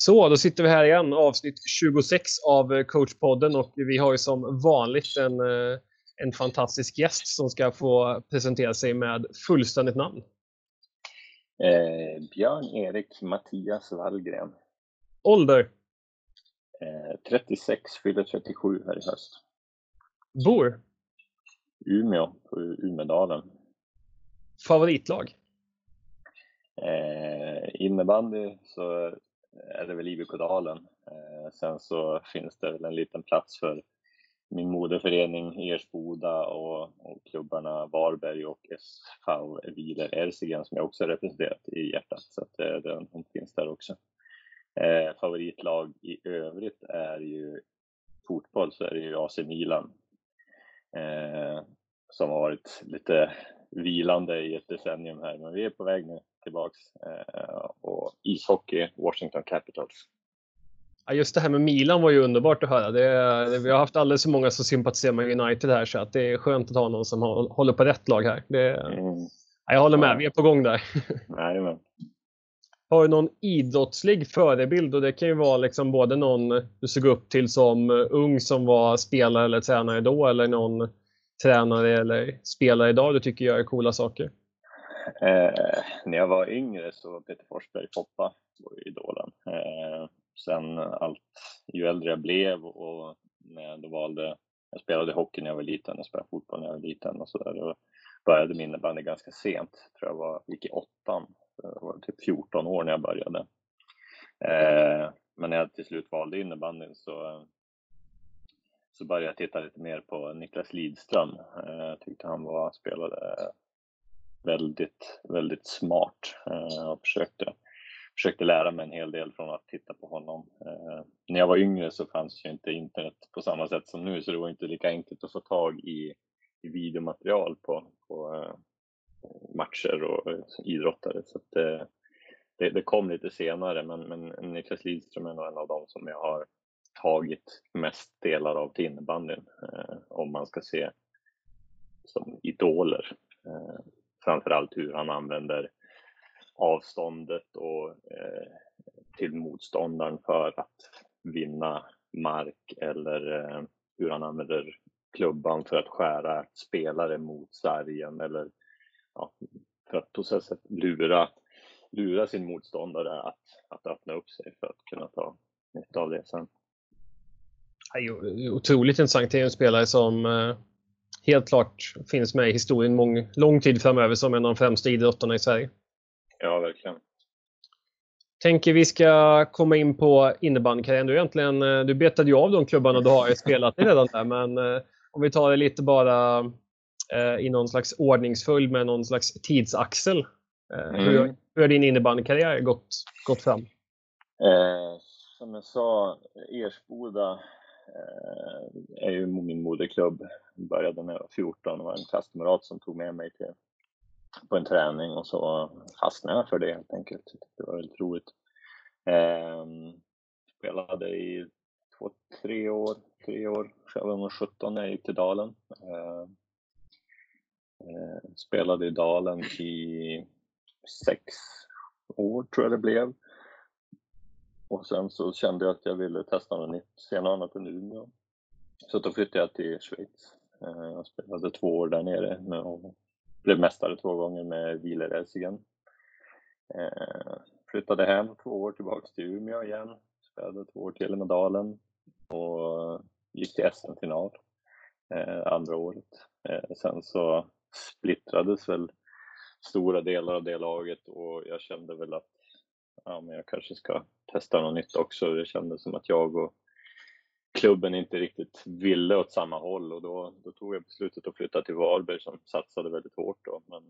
Så, då sitter vi här igen, avsnitt 26 av coachpodden och vi har ju som vanligt en, eh, en fantastisk gäst som ska få presentera sig med fullständigt namn. Eh, Björn-Erik Mattias Wallgren. Ålder? Eh, 36, fyller 37 här i höst. Bor? Umeå, på Umedalen. Favoritlag? Eh, innebandy så Eh, är det väl IBK-dalen. Eh, sen så finns det väl en liten plats för min moderförening Ersboda och, och klubbarna Varberg och SV Wieler Erzigen som jag också representerat i hjärtat. Så att eh, det, de finns där också. Eh, favoritlag i övrigt är ju fotboll så är det ju AC Milan. Eh, som har varit lite vilande i ett decennium här, men vi är på väg nu tillbaks. Eh, och ishockey, Washington Capitals. Ja, just det här med Milan var ju underbart att höra. Det, det, vi har haft alldeles för många som sympatiserar med United här så att det är skönt att ha någon som håller på rätt lag här. Det, mm. ja, jag håller med, vi är på gång där. Jajamän. Har du någon idrottslig förebild? Och det kan ju vara liksom både någon du såg upp till som ung som var spelare eller tränare då eller någon tränare eller spelare idag du tycker gör coola saker? Eh, när jag var yngre så var Peter Forsberg Poppa var idolen. Eh, sen allt, ju äldre jag blev och när jag då valde, jag spelade hockey när jag var liten, jag spelade fotboll när jag var liten och sådär. Då började min innebandy ganska sent, tror jag var, gick i åttan. Jag var typ 14 år när jag började. Eh, men när jag till slut valde innebandyn så så började jag titta lite mer på Niklas Lidström. Eh, jag tyckte han var, spelade väldigt, väldigt smart eh, och försökte, försökte lära mig en hel del från att titta på honom. Eh, när jag var yngre så fanns ju inte internet på samma sätt som nu så det var inte lika enkelt att få tag i, i videomaterial på, på eh, matcher och idrottare. Så det, det, det, kom lite senare men, men Niklas Lidström är nog en av dem som jag har tagit mest delar av till innebandyn eh, om man ska se som idoler. Eh, framförallt hur han använder avståndet och eh, till motståndaren för att vinna mark eller eh, hur han använder klubban för att skära spelare mot sargen eller ja, för att på så sätt lura, lura sin motståndare att, att öppna upp sig för att kunna ta nytta av det sen otroligt intressant. Det är en spelare som eh, helt klart finns med i historien mång, lång tid framöver som en av de främsta idrottarna i Sverige. Ja, verkligen. Tänker vi ska komma in på innebandykarriären. Du, egentligen, eh, du betade ju av de klubbarna du har spelat i redan där, men eh, om vi tar det lite bara i någon slags ordningsföljd med någon slags tidsaxel. Mm. Hur, hur har din innebandykarriär gått, gått fram? Eh, som jag sa, Ersboda Eh, Eh, är ju min moderklubb. Började när jag var 14 och var en klasskamrat som tog med mig till, på en träning och så fastnade jag för det helt enkelt. Det var väldigt roligt. Eh, spelade i två, tre år, tre år. Jag var 17 när jag gick till Dalen. Ehm, eh, spelade i Dalen i sex år tror jag det blev. Och sen så kände jag att jag ville testa något nytt, se något annat än Umeå. Så då flyttade jag till Schweiz. Eh, jag spelade två år där nere och blev mästare två gånger med Wieler eh, flyttade hem två år tillbaks till Umeå igen. Spelade två år till i Dalen och gick till SM-final eh, andra året. Sen så splittrades väl stora delar av det laget och jag kände väl att ja, men jag kanske ska testa något nytt också. Det kändes som att jag och klubben inte riktigt ville åt samma håll och då, då tog jag beslutet att flytta till Varberg som satsade väldigt hårt då. Men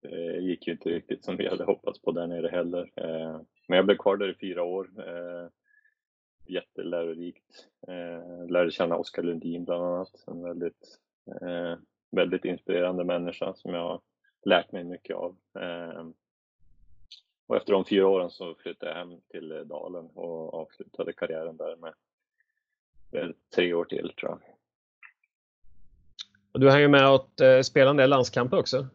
det gick ju inte riktigt som vi hade hoppats på där nere heller. Eh, men jag blev kvar där i fyra år. Eh, jättelärorikt. Lärde känna Oskar Lundin bland annat. En väldigt, väldigt inspirerande människa som jag har lärt mig mycket av. Och efter de fyra åren så flyttade jag hem till Dalen och avslutade karriären där med tre år till tror jag. Och du hänger med och eh, spelar en del landskamper också?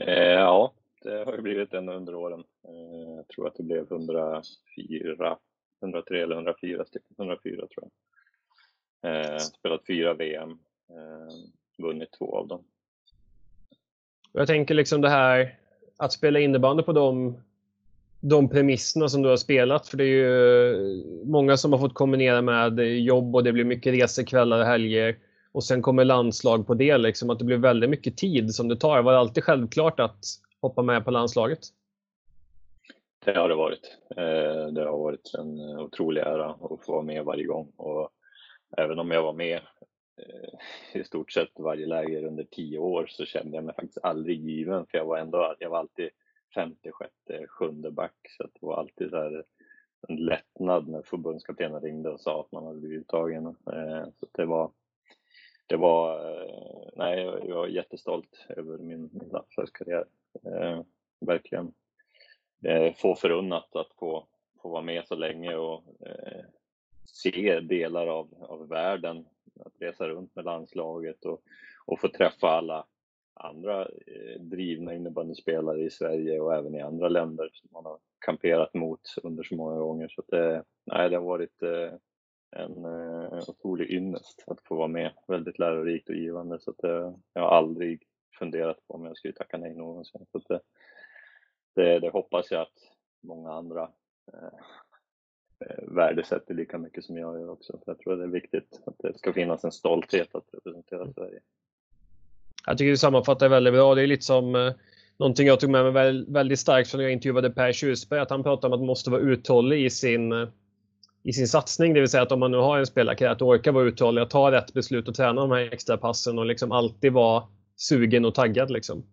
Eh, ja, det har ju blivit en under åren. Eh, jag tror tror att det blev 104, 103 eller 104 stycken, 104 tror jag. Eh, spelat fyra VM, eh, vunnit två av dem. Jag tänker liksom det här att spela innebandy på de, de premisserna som du har spelat. För det är ju många som har fått kombinera med jobb och det blir mycket resekvällar och helger. Och sen kommer landslag på det, liksom, att det blir väldigt mycket tid som det tar. Var det alltid självklart att hoppa med på landslaget? Det har det varit. Eh, det har varit en otrolig ära att få vara med varje gång. Och även om jag var med Eh, i stort sett varje läger under tio år så kände jag mig faktiskt aldrig given för jag var ändå, jag var alltid femte, sjätte, sjunde back så det var alltid så en lättnad när förbundskaptenen ringde och sa att man hade blivit uttagen. Eh, så det var, det var, eh, nej, jag var jättestolt över min, min landslagskarriär. Eh, verkligen eh, få förunnat att få, få vara med så länge och eh, se delar av, av världen, att resa runt med landslaget och, och få träffa alla andra eh, drivna innebandyspelare i Sverige och även i andra länder som man har kamperat mot under så många gånger. Så det, eh, nej, det har varit eh, en eh, otrolig ynnest att få vara med. Väldigt lärorikt och givande så att, eh, jag har aldrig funderat på om jag skulle tacka nej någonsin. Så att, det, det, det hoppas jag att många andra eh, värdesätter lika mycket som jag gör också. För jag tror det är viktigt att det ska finnas en stolthet att representera Sverige. Jag tycker du sammanfattar väldigt bra. Det är lite som eh, någonting jag tog med mig väldigt starkt från när jag intervjuade Per Tjusberg, att han pratade om att man måste vara uthållig i sin, eh, i sin satsning. Det vill säga att om man nu har en spelarkarriär, att orka vara uthållig, att ta rätt beslut och träna de här extra passen och liksom alltid vara sugen och taggad. Liksom.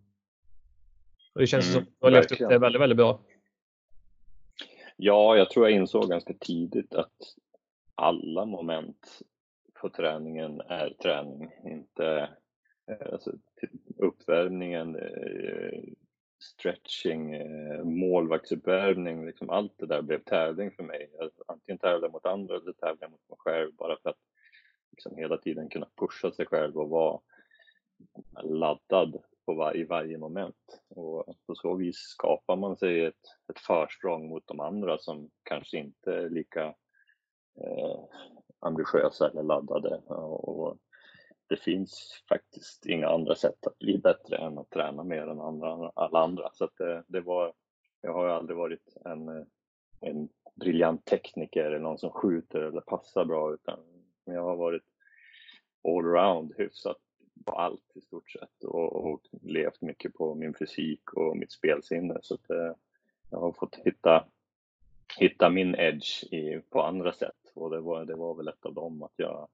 Och det känns mm, som att du har levt upp det väldigt, väldigt bra. Ja, jag tror jag insåg ganska tidigt att alla moment på träningen är träning, inte eh, alltså, typ uppvärmningen, eh, stretching, eh, målvaktsuppvärmning, liksom allt det där blev tävling för mig. Antingen tävla mot andra eller tävla mot mig själv bara för att liksom hela tiden kunna pusha sig själv och vara laddad på var, i varje moment. Och på så vis skapar man sig ett, ett försprång mot de andra som kanske inte är lika eh, ambitiösa eller laddade. Och det finns faktiskt inga andra sätt att bli bättre än att träna mer än andra, alla andra. Så det, det, var, jag har ju aldrig varit en, en briljant tekniker eller någon som skjuter eller passar bra utan jag har varit allround hyfsat på allt i stort sett och, och levt mycket på min fysik och mitt spelsinne. Så att, eh, jag har fått hitta, hitta min edge i, på andra sätt och det var, det var väl ett av dem att jag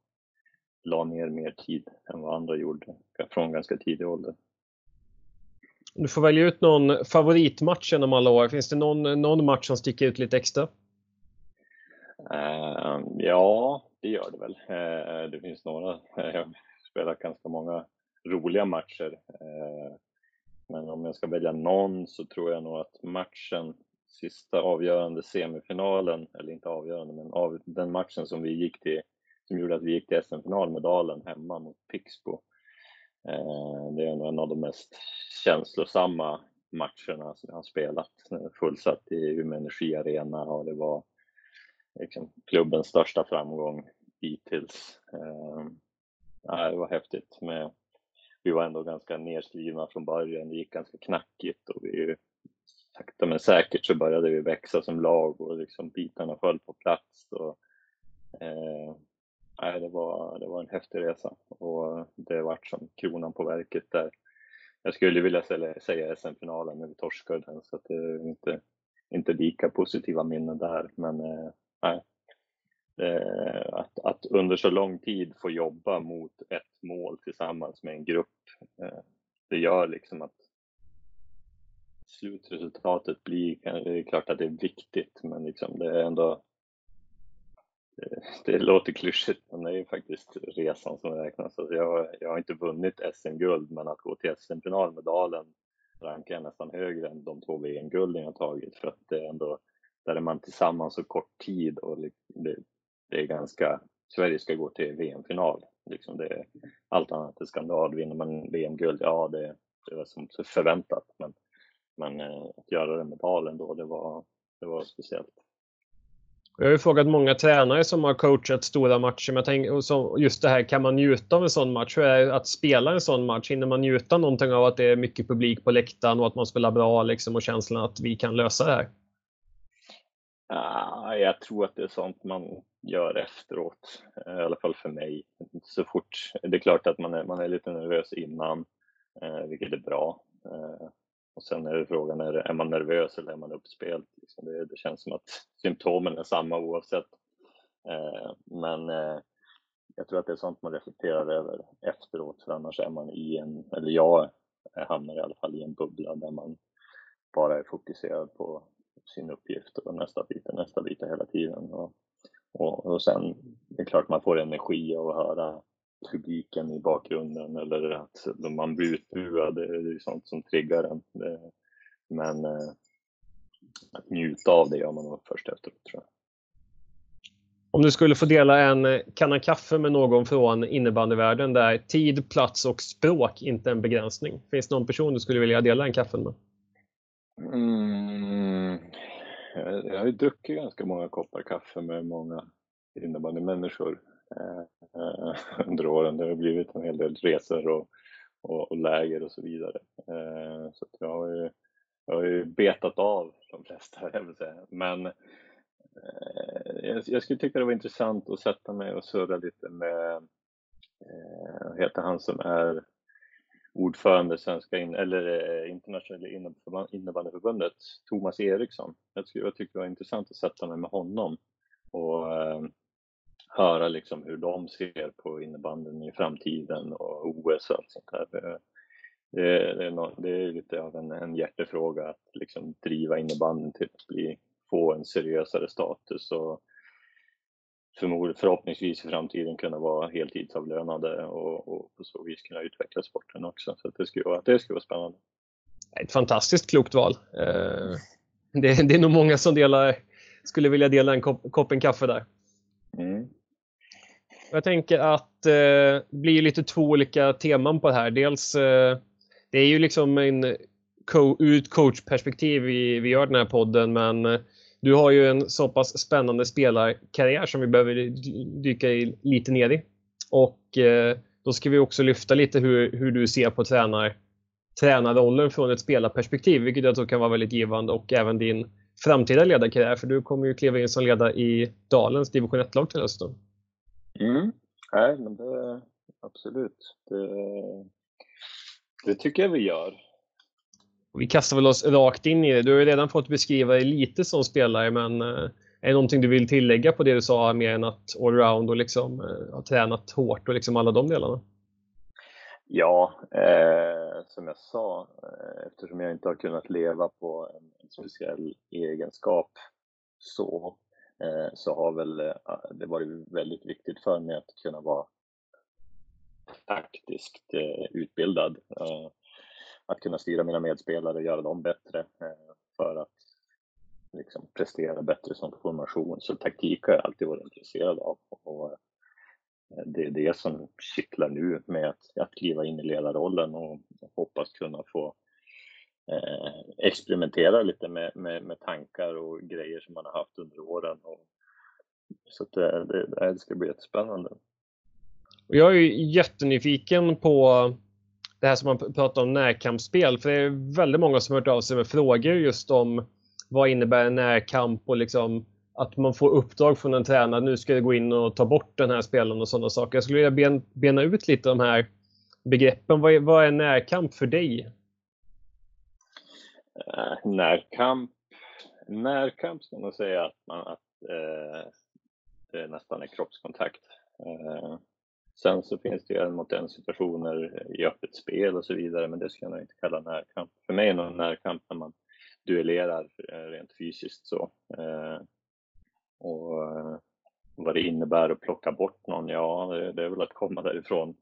la ner mer tid än vad andra gjorde från ganska tidig ålder. Du får välja ut någon favoritmatch genom alla år. Finns det någon, någon match som sticker ut lite extra? Uh, ja, det gör det väl. Uh, det finns några. Jag spelat ganska många roliga matcher. Eh, men om jag ska välja någon så tror jag nog att matchen, sista avgörande semifinalen, eller inte avgörande, men av, den matchen som vi gick till, som gjorde att vi gick till SM-final med Dalen hemma mot Pixbo. Eh, det är nog en av de mest känslosamma matcherna som jag har spelat. Fullsatt i Umeå Energi Arena och det var liksom klubbens största framgång hittills. Eh, det var häftigt. Med, vi var ändå ganska nedskrivna från början. Det gick ganska knackigt och vi sakta men säkert så började vi växa som lag och liksom bitarna föll på plats. Och, eh, nej, det, var, det var en häftig resa och det vart som kronan på verket där. Jag skulle vilja säga SM-finalen när vi torskade den så att det är inte, inte lika positiva minnen där men eh, nej, Eh, Eh, att, att, under så lång tid få jobba mot ett mål tillsammans med en grupp, eh, det gör liksom att slutresultatet blir, det är klart att det är viktigt, men liksom det är ändå det, det låter klyschigt, men det är ju faktiskt resan som räknas. Alltså jag, jag har inte vunnit SM-guld, men att gå till SM-final med Dalen rankar jag nästan högre än de två VM-gulden jag tagit, för att det är ändå, där är man tillsammans så kort tid och det, det är ganska, Sverige ska gå till VM-final. Liksom det är, allt annat är skandal. Vinner man VM-guld, ja det, det var som förväntat. Men, men eh, att göra det med Dalen då, det var, det var speciellt. Jag har ju frågat många tränare som har coachat stora matcher, men jag tänker, just det här, kan man njuta av en sån match? Hur är det att spela en sån match? Hinner man njuta någonting av att det är mycket publik på läktaren och att man spelar bra liksom, och känslan att vi kan lösa det här? Ah, jag tror att det är sånt man gör efteråt, eh, i alla fall för mig. Så fort, det är klart att man är, man är lite nervös innan, eh, vilket är bra. Eh, och sen är det frågan, är, är man nervös eller är man uppspelt? Liksom det, det, känns som att symptomen är samma oavsett. Eh, men jag tror att det är sånt man reflekterar över efteråt, för annars är man i en, eller jag hamnar i alla fall i en bubbla där man bara är fokuserad på sin uppgift och nästa bit och nästa bit hela tiden. Och, och, och sen, det är klart man får energi av att höra publiken i bakgrunden eller att man blir utbuad, det är sånt som triggar en. Men eh, att njuta av det gör man nog först efteråt tror jag. Om du skulle få dela en kanna kaffe med någon från innebandyvärlden där tid, plats och språk inte är en begränsning. Finns det någon person du skulle vilja dela en kaffe med? Mm, Eh, jag har ju druckit ganska många koppar kaffe med många innebandymänniskor. Eh, eh under åren. Det har blivit en hel del resor och, och, och läger och så vidare. Eh, så jag har, ju, jag har ju betat av de flesta, jag vill säga. Men eh, jag, jag skulle tycka det var intressant att sätta mig och surra lite med, eh, vad heter han som är ordförande svenska in, eller eh, internationella innebandyförbundet, Thomas Eriksson. Jag, tycker, jag tyckte det var intressant att sätta mig med honom och eh, höra liksom hur de ser på innebandyn i framtiden och OS och allt sånt där. Det, det, är, no, det är lite av en, en hjärtefråga att liksom driva innebandyn till att bli, få en seriösare status och förmodligen förhoppningsvis i framtiden kunna vara heltidsavlönade och, och på så vis kunna utveckla sporten också. Så det skulle vara, det skulle vara spännande. Ett fantastiskt klokt val. Eh, det, det är nog många som delar, skulle vilja dela en kopp, koppen kaffe där. Mm. Jag tänker att eh, det blir lite två olika teman på det här. Dels, eh, det är ju liksom en ur ett coachperspektiv vi, vi gör den här podden, men du har ju en så pass spännande spelarkarriär som vi behöver dyka i, lite ner i. Och eh, då ska vi också lyfta lite hur, hur du ser på tränar, tränarrollen från ett spelarperspektiv, vilket jag tror kan vara väldigt givande och även din framtida ledarkarriär, för du kommer ju kliva in som ledare i Dalens division 1-lag till hösten. Mm. Nej, men det absolut. Det, det tycker jag vi gör. Vi kastar väl oss rakt in i det. Du har ju redan fått beskriva dig lite som spelare, men eh, är det någonting du vill tillägga på det du sa mer än att allround och liksom eh, ha tränat hårt och liksom alla de delarna? Ja, eh, som jag sa, eh, eftersom jag inte har kunnat leva på en, speciell egenskap så Eh, så har väl det varit väldigt viktigt för mig att kunna vara taktiskt eh, utbildad. Att kunna styra mina medspelare och göra dem bättre eh, för att liksom prestera bättre som formation. Så taktik har jag alltid varit intresserad av. Och eh, det är det som kittlar nu med att, att kliva in i ledarrollen och hoppas kunna få eh, experimentera lite med, med, med, tankar och grejer som man har haft under åren. Och, så det, det, det ska bli jättespännande. jag är ju jättenyfiken på det här som man pratar om närkampsspel. För det är väldigt många som har hört av sig med frågor just om vad innebär närkamp och liksom att man får uppdrag från en tränare. Nu ska jag gå in och ta bort den här spelaren och sådana saker. Jag skulle vilja bena ut lite de här begreppen. Vad är, vad är närkamp för dig? Eh, närkamp, närkamp ska man säga att, man, att eh, det nästan är kroppskontakt. Eh, sen så finns det ju en mot en situationer i öppet spel och så vidare, men det ska jag nog inte kalla närkamp. För mig är nog närkamp när man duellerar eh, rent fysiskt så. Eh, och eh, vad det innebär att plocka bort någon, ja, det, det är väl att komma därifrån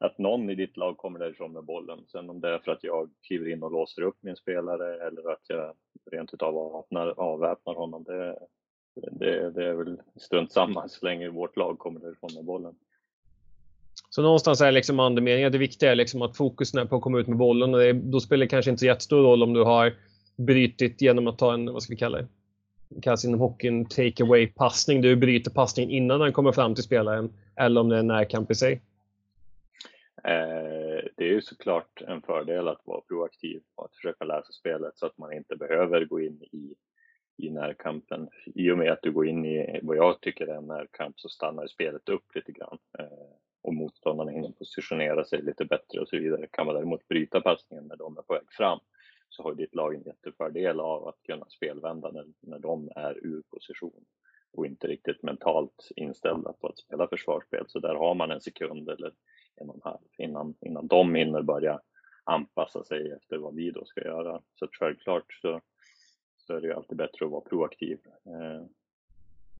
att någon i ditt lag kommer därifrån med bollen. Sen om det är för att jag kliver in och låser upp min spelare eller att jag rent utav avväpnar, avväpnar honom, det, det, det är väl strunt samma så länge vårt lag kommer därifrån med bollen. Så någonstans är liksom andemeningen det viktiga är liksom att fokus är på att komma ut med bollen och det, då spelar det kanske inte så jättestor roll om du har brytit genom att ta en, vad ska vi kalla det, kallas inom hockeyn take away passning. Du bryter passningen innan den kommer fram till spelaren. Eller om det är en närkamp i sig. Eh, det är ju såklart en fördel att vara proaktiv och att försöka läsa spelet så att man inte behöver gå in i, i närkampen. I och med att du går in i vad jag tycker är en närkamp så stannar spelet upp lite grann eh, och motståndarna hinner positionera sig lite bättre och så vidare. Kan man däremot bryta passningen när de är på väg fram så har ditt lag en jättefördel av att kunna spelvända när, när de är ur position och inte riktigt mentalt inställda på att spela försvarsspel. Så där har man en sekund eller en och en halv innan, innan de hinner börja anpassa sig efter vad vi då ska göra. Så självklart så, så är det ju alltid bättre att vara proaktiv. Eh,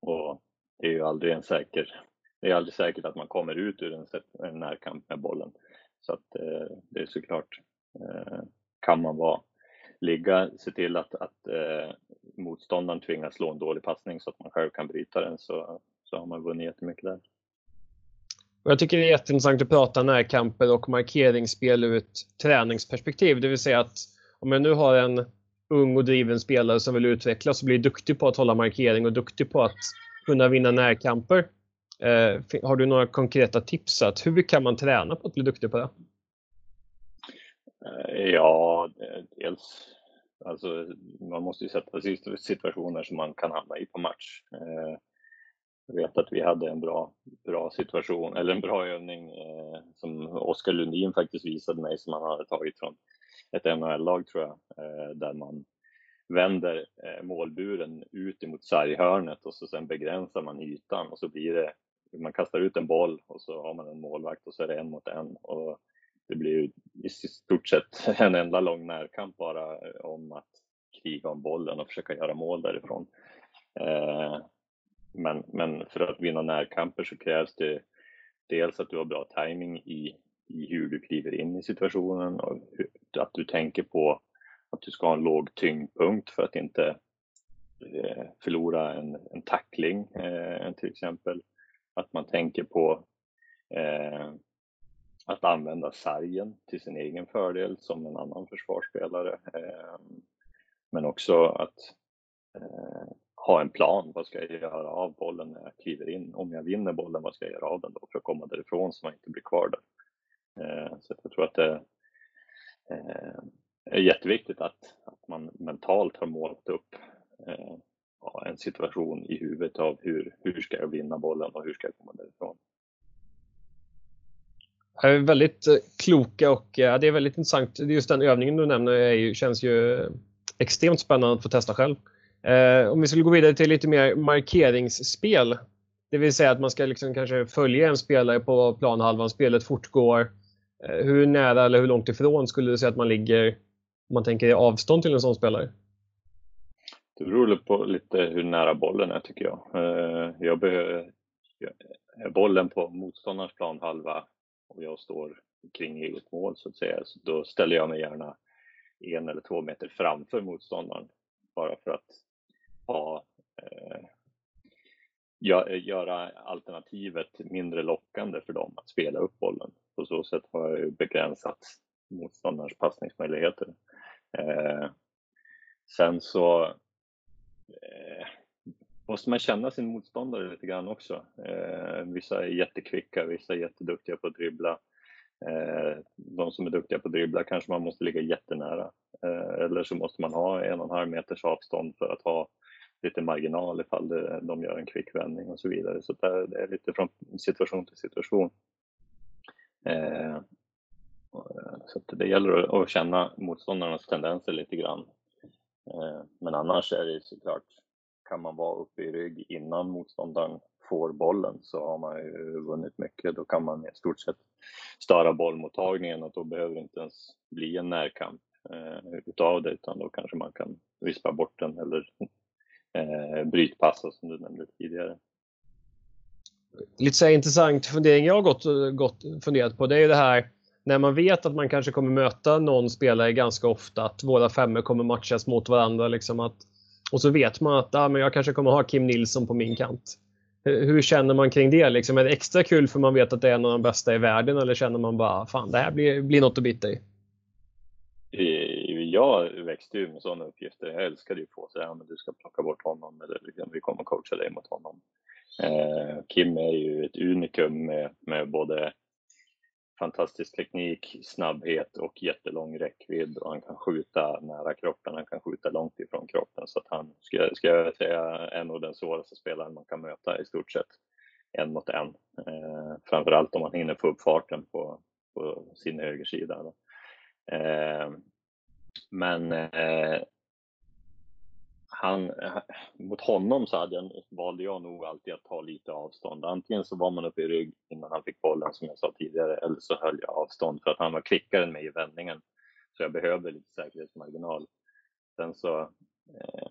och det är ju aldrig en säker, det är aldrig säkert att man kommer ut ur en, en närkamp med bollen. Så att eh, det är såklart, eh, kan man vara ligga, se till att, att eh, motståndaren tvingas slå en dålig passning så att man själv kan bryta den så, så har man vunnit jättemycket där. Jag tycker det är jätteintressant att prata närkamper och markeringsspel ur ett träningsperspektiv. Det vill säga att om jag nu har en ung och driven spelare som vill utvecklas och bli duktig på att hålla markering och duktig på att kunna vinna närkamper. Eh, har du några konkreta tips? Att hur kan man träna på att bli duktig på det? Eh, ja, eh, dels alltså man måste ju sätta sig i situationer som man kan hamna i på match. Eh, jag vet att vi hade en bra, bra situation, eller en bra övning som Oskar Lundin faktiskt visade mig som han hade tagit från ett NHL-lag tror jag, där man vänder målburen ut emot sarghörnet och så sen begränsar man ytan och så blir det, man kastar ut en boll och så har man en målvakt och så är det en mot en och det blir ju i stort sett en enda lång närkamp bara eh, om att kriga om bollen och försöka göra mål därifrån. Eh, men, men för att vinna närkamper så krävs det dels att du har bra timing i, i hur du kliver in i situationen och att du tänker på att du ska ha en låg tyngdpunkt för att inte eh, förlora en, en tackling till exempel. Att man tänker på eh, att använda sargen till sin egen fördel som en annan försvarsspelare. Eh, men också att eh, ha en plan. Vad ska jag göra av bollen när jag kliver in? Om jag vinner bollen, vad ska jag göra av den då för att komma därifrån så man inte blir kvar där? Eh, så jag tror att det eh, är jätteviktigt att, att man mentalt har målat upp eh, ja, en situation i huvudet av hur, hur ska jag vinna bollen och hur ska jag komma därifrån? är väldigt eh, kloka och eh, ja, det är väldigt intressant. Just den övningen du nämner är ju, känns ju eh, extremt spännande att få testa själv. Eh, om vi skulle gå vidare till lite mer markeringsspel. Det vill säga att man ska liksom kanske följa en spelare på planhalvan, spelet fortgår. Eh, hur nära eller hur långt ifrån skulle du säga att man ligger om man tänker i avstånd till en sån spelare? Det beror på lite hur nära bollen är tycker jag. Eh, jag behöver bollen på motståndarens planhalva och jag står kring eget mål så att säga, så då ställer jag mig gärna en eller två meter framför motståndaren bara för att ha, eh, göra alternativet mindre lockande för dem att spela upp bollen. På så sätt har jag begränsat motståndarens passningsmöjligheter. Eh, sen så eh, måste man känna sin motståndare lite grann också. Eh, vissa är jättekvicka, vissa är jätteduktiga på att dribbla. Eh, de som är duktiga på att dribbla kanske man måste ligga jättenära. Eh, eller så måste man ha en och en halv meters avstånd för att ha lite marginal ifall det, de gör en kvick vändning och så vidare. Så det, det är lite från situation till situation. Eh, eh så det gäller att känna motståndarnas tendenser lite grann. Eh, men annars är det såklart kan man vara uppe i rygg innan motståndaren får bollen så har man ju vunnit mycket. Då kan man i stort sett störa bollmottagningen och då behöver det inte ens bli en närkamp eh, utav det utan då kanske man kan vispa bort den eller eh, brytpassa som du nämnde tidigare. Lite så intressant fundering jag har gått, gått funderat på det är ju det här när man vet att man kanske kommer möta någon spelare ganska ofta, att våra femmor kommer matchas mot varandra. Liksom att och så vet man att ah, men jag kanske kommer ha Kim Nilsson på min kant. Hur känner man kring det? Liksom, är det extra kul för man vet att det är en av de bästa i världen eller känner man bara fan det här blir, blir något att bita i? Jag växte ju med sådana uppgifter. Jag älskade ju att säga att du ska plocka bort honom eller liksom, vi kommer coacha dig mot honom. Eh, Kim är ju ett unikum med, med både fantastisk teknik, snabbhet och jättelång räckvidd och han kan skjuta nära kroppen, han kan skjuta långt ifrån kroppen så att han, ska, ska jag säga, är nog den svåraste spelaren man kan möta i stort sett en mot en. Eh, framförallt om man hinner få upp farten på, på sin högersida. Eh, men eh, han, mot honom så hade jag, valde jag nog alltid att ta lite avstånd. Antingen så var man uppe i rygg innan han fick bollen som jag sa tidigare, eller så höll jag avstånd för att han var kvickare än mig i vändningen. Så jag behövde lite säkerhetsmarginal. Sen så, eh,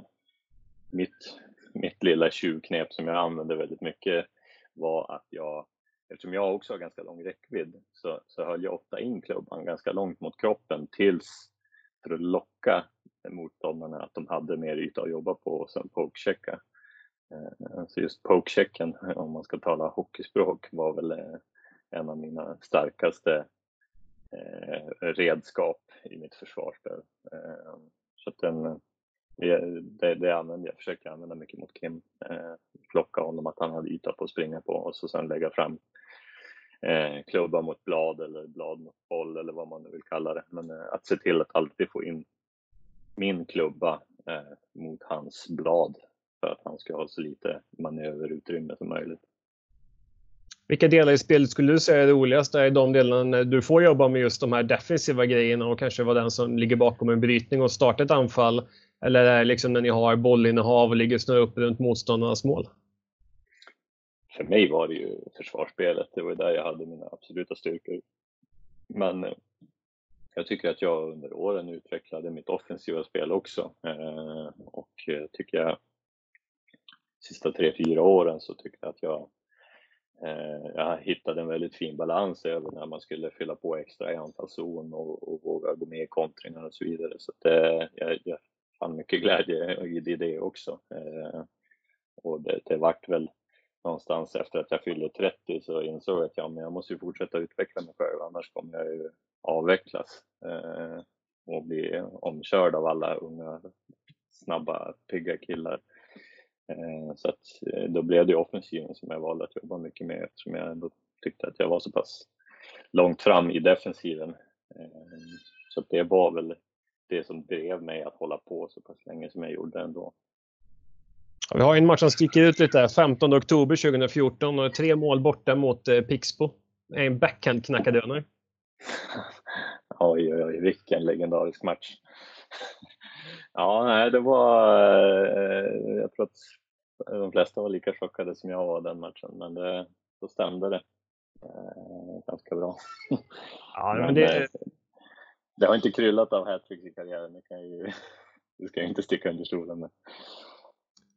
mitt, mitt lilla tjuvknep som jag använde väldigt mycket var att jag, eftersom jag också har ganska lång räckvidd, så, så höll jag ofta in klubban ganska långt mot kroppen tills för att locka motståndarna att de hade mer yta att jobba på och sen pokechecka. Eh, så alltså just pokechecken, om man ska tala hockeyspråk, var väl eh, en av mina starkaste eh, redskap i mitt försvarsspel. Så att den, det, det använde jag, försökte använda mycket mot Kim. Plocka honom att han hade yta på att springa på och så sen lägga fram klubba mot blad eller blad mot boll eller vad man nu vill kalla det. Men att se till att alltid få in min klubba eh, mot hans blad för att han ska ha så lite manöverutrymme som möjligt. Vilka delar i spelet skulle du säga är roligast? Är de delarna du får jobba med just de här defensiva grejerna och kanske vara den som ligger bakom en brytning och starta ett anfall? Eller är det liksom när ni har bollinnehav och ligger och snurrar upp runt motståndarnas mål? För mig var det ju försvarsspelet. Det var där jag hade mina absoluta styrkor. Men jag tycker att jag under åren utvecklade mitt offensiva spel också eh, och eh, tycker jag sista tre, fyra åren så tyckte jag att jag, eh, jag hittade en väldigt fin balans över när man skulle fylla på extra i anfallszon och, och våga gå med i kontringar och så vidare. Så att, eh, jag, jag fann mycket glädje i det också. Eh, och det, det vart väl någonstans efter att jag fyllde 30 så insåg jag att ja, men jag måste ju fortsätta utveckla mig själv annars kommer jag ju avvecklas eh, och bli omkörd av alla unga, snabba, pigga killar. Eh, så att, eh, då blev det offensiven som jag valde att jobba mycket med eftersom jag ändå tyckte att jag var så pass långt fram i defensiven. Eh, så det var väl det som drev mig att hålla på så pass länge som jag gjorde ändå. Vi har en match som sticker ut lite. 15 oktober 2014 och tre mål borta mot eh, Pixbo. En backhand-knackadönare. oj, oj, oj, vilken legendarisk match. ja, nej, det var... Eh, jag tror att de flesta var lika chockade som jag var den matchen, men det, då stämde det eh, ganska bra. ja, men det... det har inte kryllat av hattricks i karriären, det, kan ju, det ska jag inte sticka under stolen med.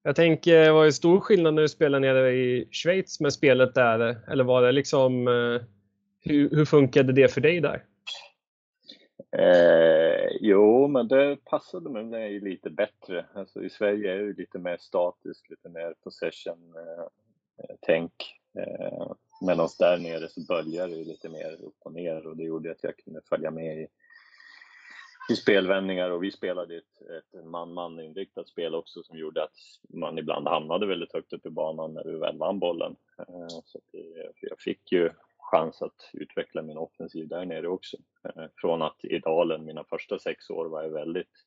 Jag tänker, eh, var det stor skillnad när du spelade nere i Schweiz med spelet där? Eller var det liksom, eh, hur, hur funkade det för dig där? Eh, jo, men det passade mig lite bättre. Alltså, I Sverige är det lite mer statiskt, lite mer possession-tänk. Eh, eh, Medan där nere så böljar det lite mer upp och ner och det gjorde att jag kunde följa med i i spelvändningar och vi spelade ett, ett man-man inriktat spel också som gjorde att man ibland hamnade väldigt högt upp i banan när vi väl vann bollen. Eh, så jag fick ju chans att utveckla min offensiv där nere också. Eh, från att i dalen, mina första sex år, var jag väldigt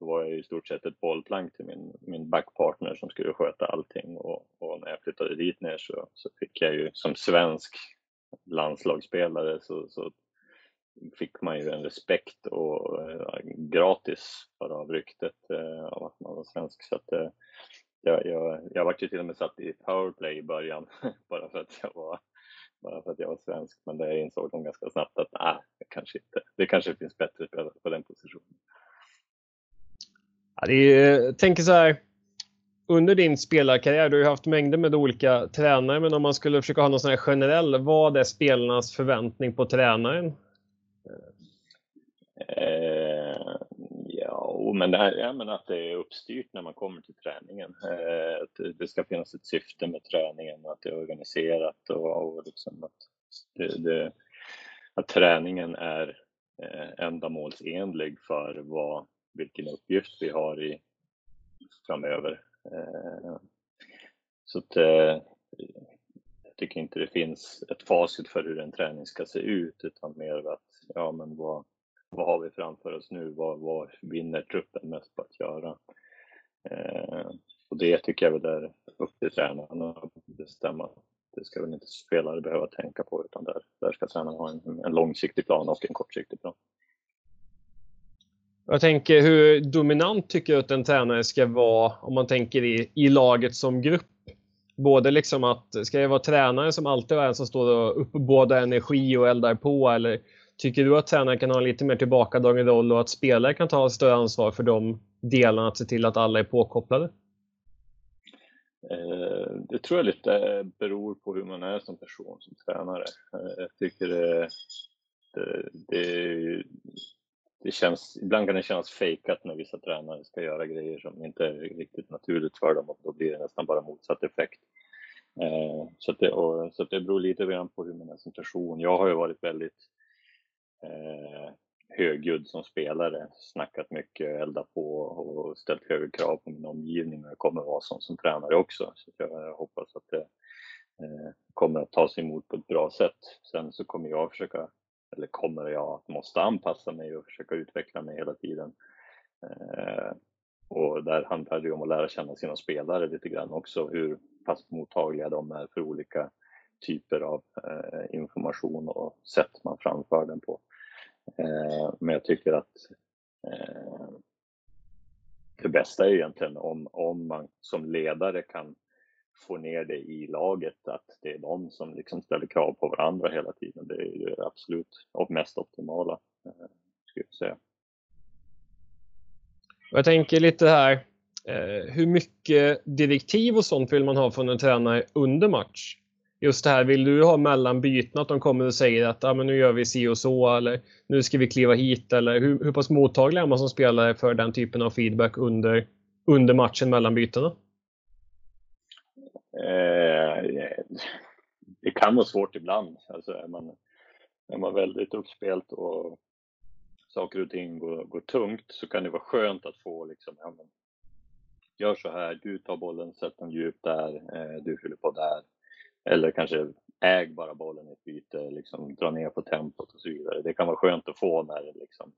då var jag i stort sett ett bollplank till min, min backpartner som skulle sköta allting och, och när jag flyttade dit ner så, så fick jag ju som svensk landslagsspelare så, så fick man ju en respekt och eh, gratis bara av ryktet eh, av att man var svensk. Så att, eh, jag, jag, jag var ju till och med satt i powerplay i början bara för att jag var bara för att jag var svensk. Men det insåg de ganska snabbt att nej, det kanske inte. Det kanske finns bättre spelare på den positionen. Ja, det är, jag tänker så här. Under din spelarkarriär, du har ju haft mängder med olika tränare, men om man skulle försöka ha någon sån här generell, vad är spelarnas förväntning på tränaren? Eh, ja, men det här, ja, men att det är uppstyrt när man kommer till träningen. Eh, att det ska finnas ett syfte med träningen, att det är organiserat och, och liksom att, det, det, att träningen är eh, ändamålsenlig för vad, vilken uppgift vi har i framöver. Eh, så att, eh, jag tycker inte det finns ett facit för hur en träning ska se ut, utan mer att, ja men vad, vad har vi framför oss nu? Vad, vad vinner truppen mest på att göra? Eh, och det tycker jag väl är upp till tränarna att bestämma. Det ska väl inte spelare behöva tänka på, utan där, där ska tränaren ha en, en långsiktig plan och en kortsiktig plan. Jag tänker hur dominant tycker du att en tränare ska vara om man tänker i, i laget som grupp? Både liksom att, ska det vara tränare som alltid är en som står och uppbådar energi och eldar på eller tycker du att tränare kan ha en lite mer tillbakadragen roll och att spelare kan ta större ansvar för de delarna att se till att alla är påkopplade? Eh, det tror jag lite beror på hur man är som person, som tränare. Eh, jag tycker eh, det, det, det det känns, ibland kan det kännas fejkat när vissa tränare ska göra grejer som inte är riktigt naturligt för dem och då blir det nästan bara motsatt effekt. Så, att det, och, så att det beror lite grann på hur man är som person. Jag har ju varit väldigt eh, högljudd som spelare, snackat mycket, eldat på och ställt högre krav på min omgivning och jag kommer vara sån som tränare också. Så jag hoppas att det eh, kommer att tas emot på ett bra sätt. Sen så kommer jag försöka eller kommer jag att måste anpassa mig och försöka utveckla mig hela tiden. Eh, och där handlar det om att lära känna sina spelare lite grann också, hur pass mottagliga de är för olika typer av eh, information och sätt man framför den på. Eh, men jag tycker att eh, det bästa är egentligen om, om man som ledare kan få ner det i laget, att det är de som liksom ställer krav på varandra hela tiden. Det är ju absolut och mest optimala, eh, skulle jag säga. Jag tänker lite här, eh, hur mycket direktiv och sånt vill man ha från en tränare under match? Just det här, vill du ha mellanbyten? att de kommer och säger att ah, men nu gör vi si och så eller nu ska vi kliva hit eller hur, hur pass mottaglig är man som spelare för den typen av feedback under, under matchen mellan bytena? Eh, det kan vara svårt ibland. Alltså är man, är man väldigt uppspelt och saker och ting går, går tungt så kan det vara skönt att få liksom, ja, men, gör så här, du tar bollen, sätt den djupt där, eh, du fyller på där. Eller kanske äg bara bollen i ett byte, liksom, dra ner på tempot och så vidare. Det kan vara skönt att få när det liksom,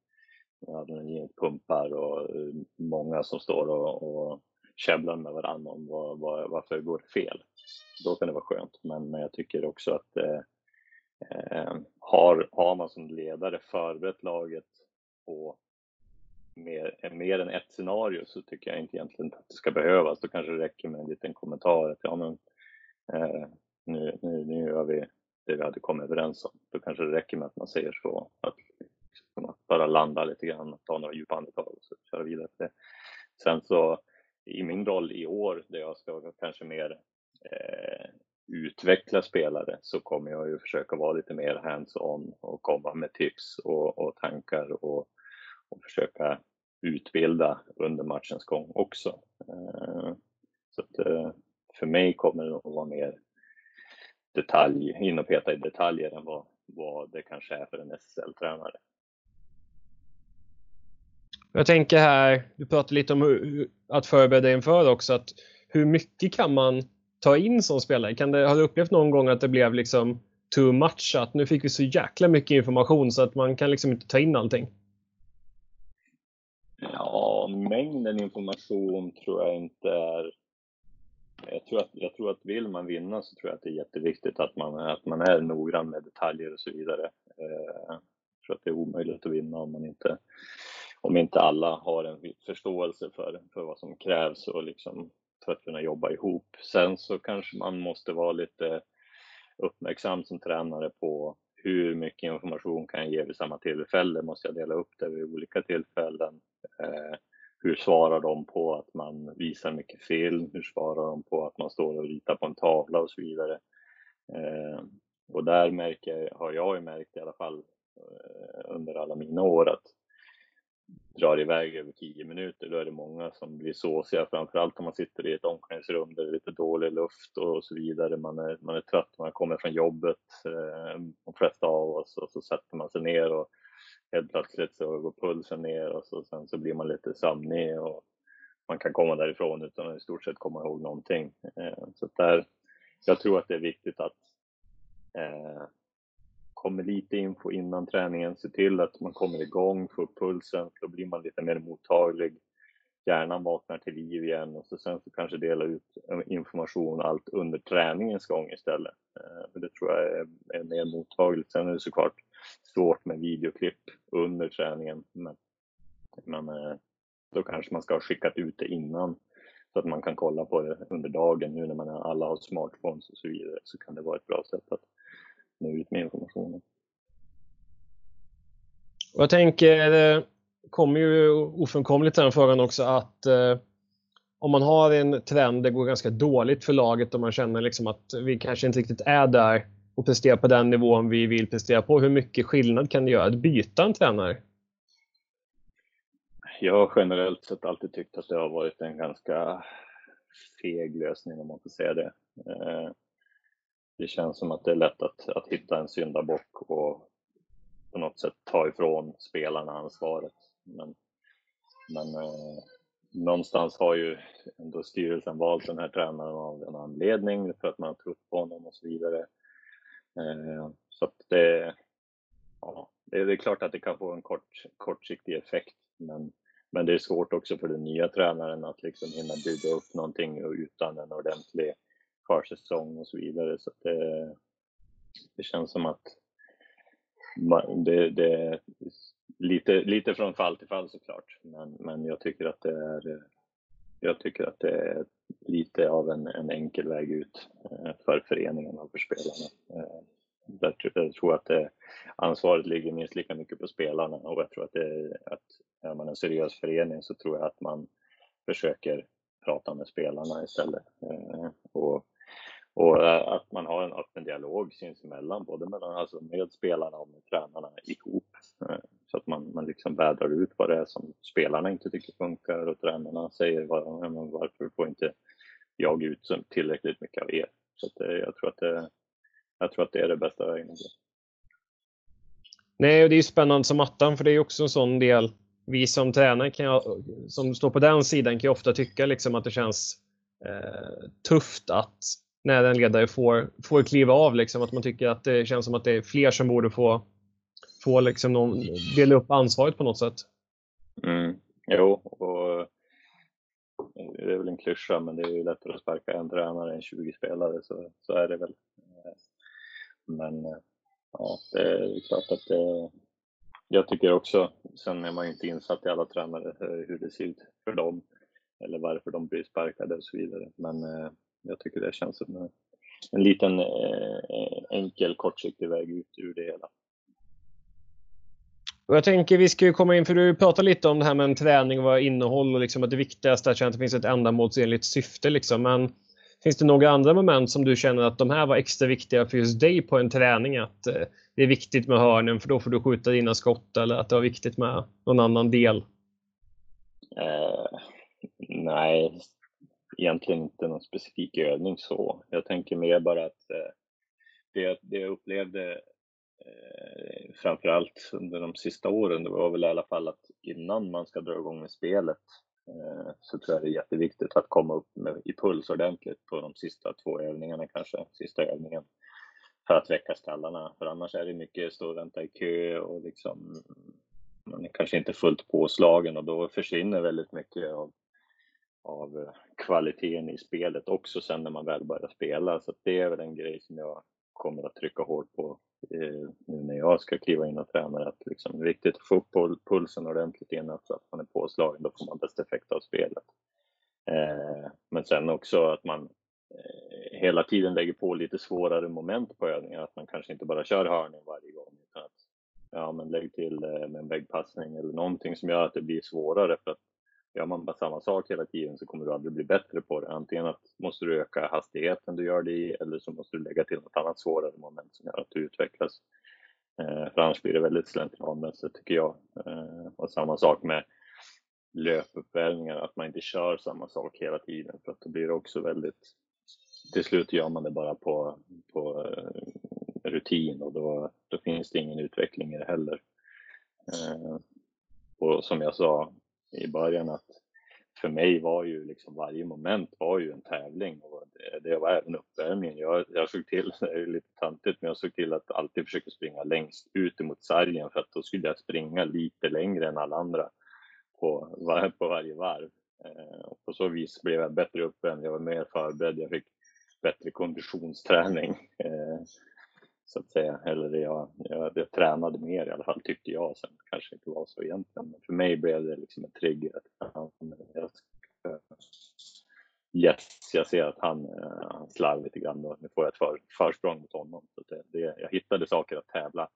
adrenalinet pumpar och eh, många som står och, och käbblar med varandra om var, var, varför det fel. Då kan det vara skönt, men, men jag tycker också att eh, eh, har, har man som ledare förberett laget på mer, mer än ett scenario så tycker jag inte egentligen att det ska behövas. Då kanske det räcker med en liten kommentar att ja, men, eh, nu, nu, nu gör vi det vi hade kommit överens om. Då kanske det räcker med att man säger så. Att, liksom att bara landa lite grann, ta några djupa andetag och så köra vidare. Det. Sen så i min roll i år där jag ska kanske mer eh, utveckla spelare så kommer jag ju försöka vara lite mer hands-on och komma med tips och, och tankar och, och, försöka utbilda under matchens gång också. Eh, så att, eh, för mig kommer det att vara mer detalj, in och peta i detaljer än vad, vad det kanske är för en SSL-tränare. Jag tänker här, du pratade lite om hur, att förbereda inför också, att hur mycket kan man ta in som spelare? Kan det, har du upplevt någon gång att det blev liksom too much? Att nu fick vi så jäkla mycket information så att man kan liksom inte ta in allting? Ja, mängden information tror jag inte är... Jag tror, att, jag tror att vill man vinna så tror jag att det är jätteviktigt att man, att man är noggrann med detaljer och så vidare. Eh, jag tror att det är omöjligt att vinna om man inte om inte alla har en förståelse för, för vad som krävs och liksom för att kunna jobba ihop. Sen så kanske man måste vara lite uppmärksam som tränare på hur mycket information kan jag ge vid samma tillfälle? Måste jag dela upp det vid olika tillfällen? Eh, hur svarar de på att man visar mycket film? Hur svarar de på att man står och ritar på en tavla och så vidare? Eh, och där märker, har jag ju märkt i alla fall eh, under alla mina år att drar iväg över tio minuter, då är det många som blir såsiga, framförallt om man sitter i ett omklädningsrum där det är lite dålig luft och så vidare. Man är, man är trött, man kommer från jobbet, eh, de flesta av oss, och så sätter man sig ner och helt plötsligt så går pulsen ner och så, sen så blir man lite sömnig och, man kan komma därifrån utan att i stort sett komma ihåg någonting. Eh, så där, jag tror att det är viktigt att eh, kommer lite info innan träningen, se till att man kommer igång, får upp pulsen, då blir man lite mer mottaglig. Hjärnan vaknar till liv igen och så sen så kanske dela ut eh, information allt under träningens gång istället. Eh, för det tror jag är, är mer mottagligt. Sen är det såklart svårt med videoklipp under träningen, men, men eh, då kanske man ska ha skickat ut det innan så att man kan kolla på det under dagen. Nu när man alla har smartphones och så vidare så kan det vara ett bra sätt att nå ut med informationen. Jag tänker, det kommer ju ofrånkomligt den frågan också att eh, om man har en trend det går ganska dåligt för laget och man känner liksom att vi kanske inte riktigt är där och prestera på den nivån vi vill prestera på. Hur mycket skillnad kan det göra att byta en tränare? jag har generellt sett alltid tyckt att det har varit en ganska feg lösning om man får säga det. Eh, det känns som att det är lätt att, att hitta en syndabock och på något sätt ta ifrån spelarna ansvaret. Men, men eh, någonstans har ju ändå styrelsen valt den här tränaren av en anledning för att man har trott på honom och så vidare. Eh, så att det, ja, det, är klart att det kan få en kort, kortsiktig effekt, men men det är svårt också för den nya tränaren att liksom hinna bygga upp någonting utan en ordentlig försäsong och så vidare. Så det, det känns som att man, det, det är lite, lite från fall till fall såklart. Men, men jag tycker att det är jag tycker att det är lite av en, en enkel väg ut eh, för föreningen och för spelarna. Eh, där, jag tror att det, ansvaret ligger minst lika mycket på spelarna och jag tror att, det, att är man en seriös förening så tror jag att man försöker prata med spelarna istället. Eh, och, och eh, att man har en öppen dialog sinsemellan, både mellan, alltså med spelarna och med tränarna ihop. Eh, så att man, man liksom vädrar ut vad det är som spelarna inte tycker funkar och tränarna säger var, varför får inte jag ut tillräckligt mycket av er? Så att, eh, jag tror att det, jag tror att det är det bästa vägen att gå. Nej, och det är spännande som attan, för det är också en sån del. Vi som tränare kan som står på den sidan kan ju ofta tycka liksom att det känns eh, tufft att när en ledare får, får kliva av, liksom, att man tycker att det känns som att det är fler som borde få, få liksom någon, dela upp ansvaret på något sätt. Mm. Jo, och eh, det är väl en klyscha, men det är ju lättare att sparka en tränare än 20 spelare, så, så är det väl. Men eh, ja, det är klart att det, jag tycker också, sen är man ju inte insatt i alla tränare eh, hur det ser ut för dem eller varför de blir sparkade och så vidare. Men eh, jag tycker det känns som en, en liten enkel kortsiktig väg ut ur det hela. Och jag tänker vi ska komma in, för du pratar lite om det här med en träning och vad innehåll och liksom att det viktigaste är att det finns ett ändamålsenligt syfte. Liksom. Men Finns det några andra moment som du känner att de här var extra viktiga för just dig på en träning? Att eh, det är viktigt med hörnen för då får du skjuta dina skott eller att det var viktigt med någon annan del? Eh, nej, egentligen inte någon specifik övning så. Jag tänker mer bara att eh, det, det jag upplevde eh, framförallt under de sista åren, det var väl i alla fall att innan man ska dra igång med spelet Eh, så tror jag det är jätteviktigt att komma upp med, i puls ordentligt på de sista två övningarna kanske, sista övningen. För att väcka skallarna, för annars är det mycket stå och vänta i kö och liksom man är kanske inte fullt påslagen och då försvinner väldigt mycket av, av eh, kvaliteten i spelet också sen när man väl börjar spela. Så det är väl en grej som jag kommer att trycka hårt på eh, nu när jag ska kliva in och träna. Att liksom, viktigt att få upp pulsen ordentligt innan så alltså att man är påslagen. Då får man bäst effekt av spelet. Eh, men sen också att man eh, hela tiden lägger på lite svårare moment på övningar. Att man kanske inte bara kör hörning varje gång utan att ja, men lägg till eh, med en väggpassning eller någonting som gör att det blir svårare. För att gör man bara samma sak hela tiden så kommer du aldrig bli bättre på det. Antingen att måste du öka hastigheten du gör det i eller så måste du lägga till något annat svårare moment som gör att du utvecklas. Eh, för annars blir det väldigt slentrianmässigt tycker jag. Eh, och samma sak med löpuppvärmningar, att man inte kör samma sak hela tiden för att då blir det också väldigt till slut gör man det bara på, på eh, rutin och då, då finns det ingen utveckling i det heller. Eh, och som jag sa, i början att för mig var ju liksom varje moment var ju en tävling och det, det var även uppvärmningen. Jag, jag såg till, det är lite tantigt, men jag såg till att alltid försöka springa längst ut emot sargen för att då skulle jag springa lite längre än alla andra på, på varje varv. Eh, och på så vis blev jag bättre uppvärmd, jag var mer förberedd, jag fick bättre konditionsträning. Eh, så att säga. Eller jag, jag, jag, tränade mer i alla fall tyckte jag. Sen kanske inte var så egentligen. Men för mig blev det liksom en trigger. Att jag ska, yes, jag ser att han, eh, han slarvar lite grann. Då. Nu får jag ett för, försprång mot honom. Så det, det, jag hittade saker att tävla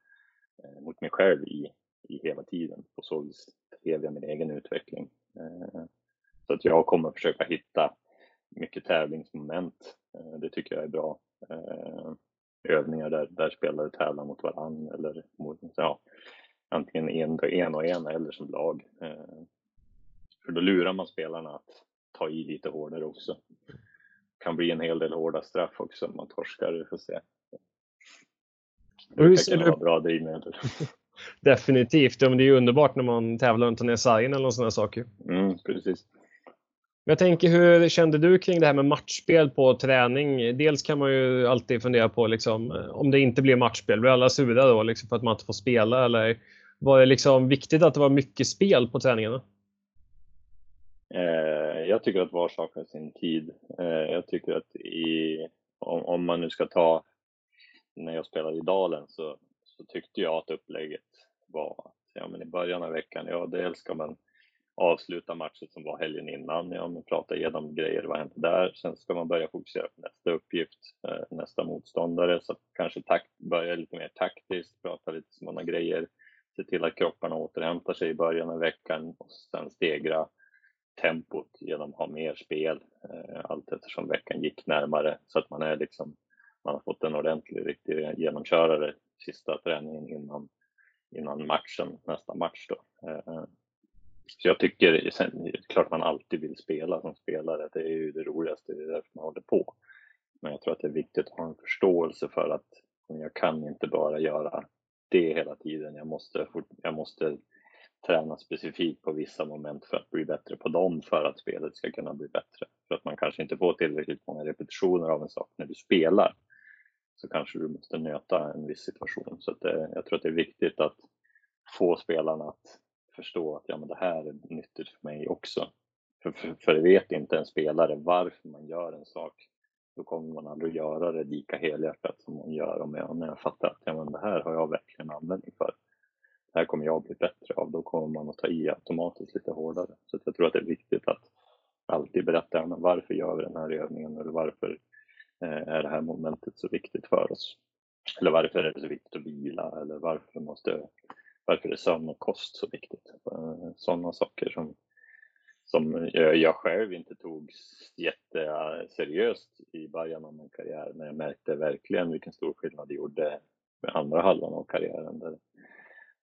eh, mot mig själv i, i hela tiden. På så vis drev jag min egen utveckling. Eh, så att jag kommer försöka hitta mycket tävlingsmoment. Eh, det tycker jag är bra. Eh, Övningar där, där spelare tävlar mot varandra eller mot, ja, antingen en, en och en eller som lag. Eh, för då lurar man spelarna att ta i lite hårdare också. kan bli en hel del hårda straff också om man torskar, vi får se. Det kan vara bra drivmedel. Definitivt, ja, men det är underbart när man tävlar tar ner sargen eller sådana saker. Mm, precis. Jag tänker, hur kände du kring det här med matchspel på träning? Dels kan man ju alltid fundera på liksom, om det inte blir matchspel, blir alla sura då liksom, för att man inte får spela? Eller var det liksom viktigt att det var mycket spel på träningarna? Eh, jag tycker att var sak har sin tid. Eh, jag tycker att i, om, om, man nu ska ta, när jag spelade i Dalen så, så tyckte jag att upplägget var att ja, men i början av veckan, ja dels ska man avsluta matchen som var helgen innan, ja, men prata igenom grejer, vad hände där? Sen ska man börja fokusera på nästa uppgift, eh, nästa motståndare, så kanske takt, börja lite mer taktiskt, prata lite sådana grejer, se till att kropparna återhämtar sig i början av veckan och sen stegra tempot genom att ha mer spel eh, allt eftersom veckan gick närmare. Så att man är liksom, man har fått en ordentlig, riktig genomkörare sista träningen innan, innan matchen, nästa match då. Eh, så jag tycker, sen, klart man alltid vill spela som spelare, det är ju det roligaste, det är därför man håller på. Men jag tror att det är viktigt att ha en förståelse för att jag kan inte bara göra det hela tiden. Jag måste, jag måste träna specifikt på vissa moment för att bli bättre på dem för att spelet ska kunna bli bättre. För att man kanske inte får tillräckligt många repetitioner av en sak när du spelar. Så kanske du måste nöta en viss situation. Så det, eh, jag tror att det är viktigt att få spelarna att förstå att ja, men det här är nyttigt för mig också. För, för, för vet inte en spelare varför man gör en sak, då kommer man aldrig göra det lika helhjärtat som man gör om jag, när jag fattar att ja, men det här har jag verkligen användning för. Det här kommer jag bli bättre av. Då kommer man att ta i automatiskt lite hårdare. Så jag tror att det är viktigt att alltid berätta men varför gör vi den här övningen eller varför eh, är det här momentet så viktigt för oss? Eller varför är det så viktigt att vila eller varför måste varför är sömn och kost så viktigt? Eh, sådana saker som, som jag själv inte tog jätteseriöst i början av min karriär, men jag märkte verkligen vilken stor skillnad det gjorde med andra halvan av karriären. Där,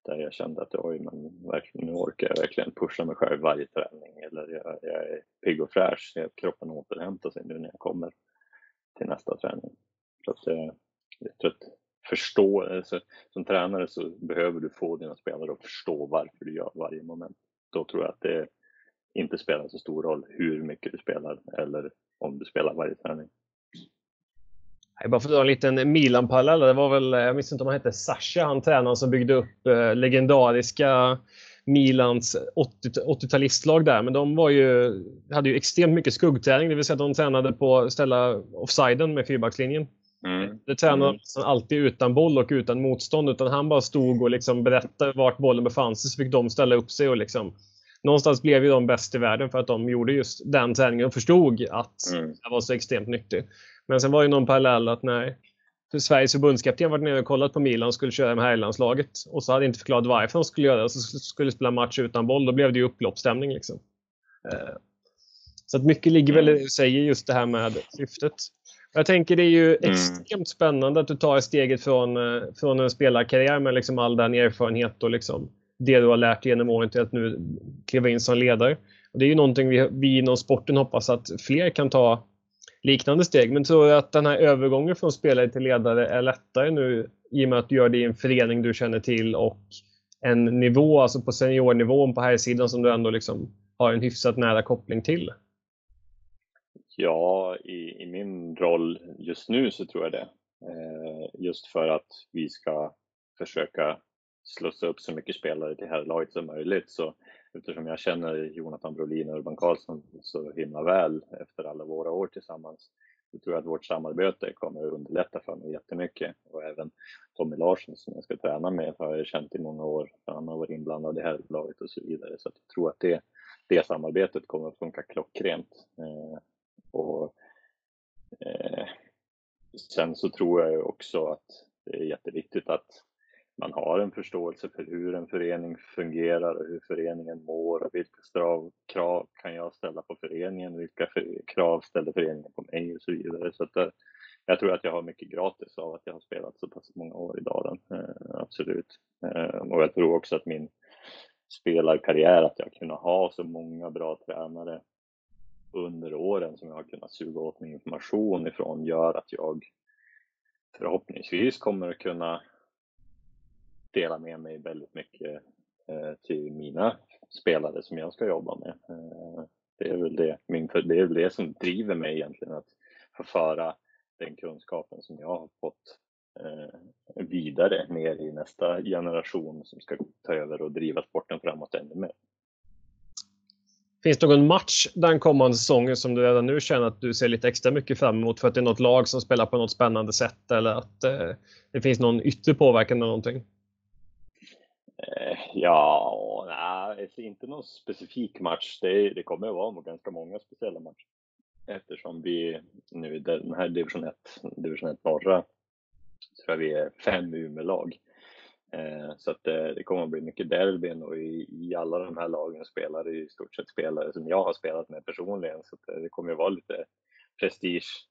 där jag kände att oj, men verkligen, nu orkar jag verkligen pusha mig själv varje träning eller jag, jag är pigg och fräsch, kroppen återhämtar sig nu när jag kommer till nästa träning. Så att, jag tror att förstå, alltså, som tränare så behöver du få dina spelare att förstå varför du gör varje moment. Då tror jag att det inte spelar så stor roll hur mycket du spelar eller om du spelar varje träning. Jag bara för att dra en liten Milan-parallell. Det var väl, jag minns inte om han hette Sasha, han tränaren som byggde upp eh, legendariska Milans 80-talistlag där. Men de var ju, hade ju extremt mycket skuggträning, det vill säga att de tränade på att ställa offsiden med fyrbackslinjen. Mm. Det tränade mm. alltid utan boll och utan motstånd. Utan han bara stod och liksom berättade vart bollen befann sig så fick de ställa upp sig. Och liksom, någonstans blev ju de bäst i världen för att de gjorde just den träningen och förstod att mm. det var så extremt nyttigt. Men sen var det någon parallell att när för Sveriges förbundskapten varit nere och kollat på Milan och skulle köra med herrlandslaget och så hade inte förklarat varför de skulle göra det. Så skulle spela match utan boll. Då blev det ju upploppsstämning. Liksom. Eh, så att mycket ligger väl i säger just det här med syftet. Jag tänker det är ju mm. extremt spännande att du tar steget från, eh, från en spelarkarriär med liksom all den erfarenhet och liksom det du har lärt dig genom åren till att nu kliva in som ledare. Och det är ju någonting vi, vi inom sporten hoppas att fler kan ta liknande steg. Men tror du att den här övergången från spelare till ledare är lättare nu i och med att du gör det i en förening du känner till och en nivå, alltså på seniornivån på här sidan som du ändå liksom har en hyfsat nära koppling till? Ja, i, i min roll just nu så tror jag det. Eh, just för att vi ska försöka slussa upp så mycket spelare till herrlaget som möjligt. Så eftersom jag känner Jonathan Brolin och Urban Karlsson så himla väl efter alla våra år tillsammans så tror jag att vårt samarbete kommer att underlätta för mig jättemycket. Och även Tommy Larsson som jag ska träna med har jag känt i många år. För han har varit inblandad i herrlaget och så vidare. Så jag tror att det, det samarbetet kommer att funka klockrent. Eh, och, eh, sen så tror jag också att det är jätteviktigt att man har en förståelse för hur en förening fungerar och hur föreningen mår och vilka krav kan jag ställa på föreningen, vilka krav ställer föreningen på mig och så vidare. Så att det, jag tror att jag har mycket gratis av att jag har spelat så pass många år i Dalen, eh, absolut. Eh, och jag tror också att min spelarkarriär, att jag kunnat ha så många bra tränare under åren som jag har kunnat suga åt mig information ifrån gör att jag förhoppningsvis kommer att kunna dela med mig väldigt mycket eh, till mina spelare som jag ska jobba med. Eh, det är väl det, min, det är väl det som driver mig egentligen, att få föra den kunskapen som jag har fått eh, vidare ner i nästa generation som ska ta över och driva sporten framåt ännu mer. Finns det någon match den kommande säsongen som du redan nu känner att du ser lite extra mycket fram emot för att det är något lag som spelar på något spännande sätt eller att eh, det finns någon yttre påverkan eller någonting? Eh, ja, nej, inte någon specifik match. Det, det kommer att vara ganska många speciella matcher eftersom vi nu i den här division 1, division 1 norra, tror jag vi är fem Umeå-lag. Eh, så att eh, det, kommer att bli mycket derbyn och i, i, alla de här lagen spelar det i stort sett spelare som jag har spelat med personligen så det, eh, det, kommer att vara lite prestige.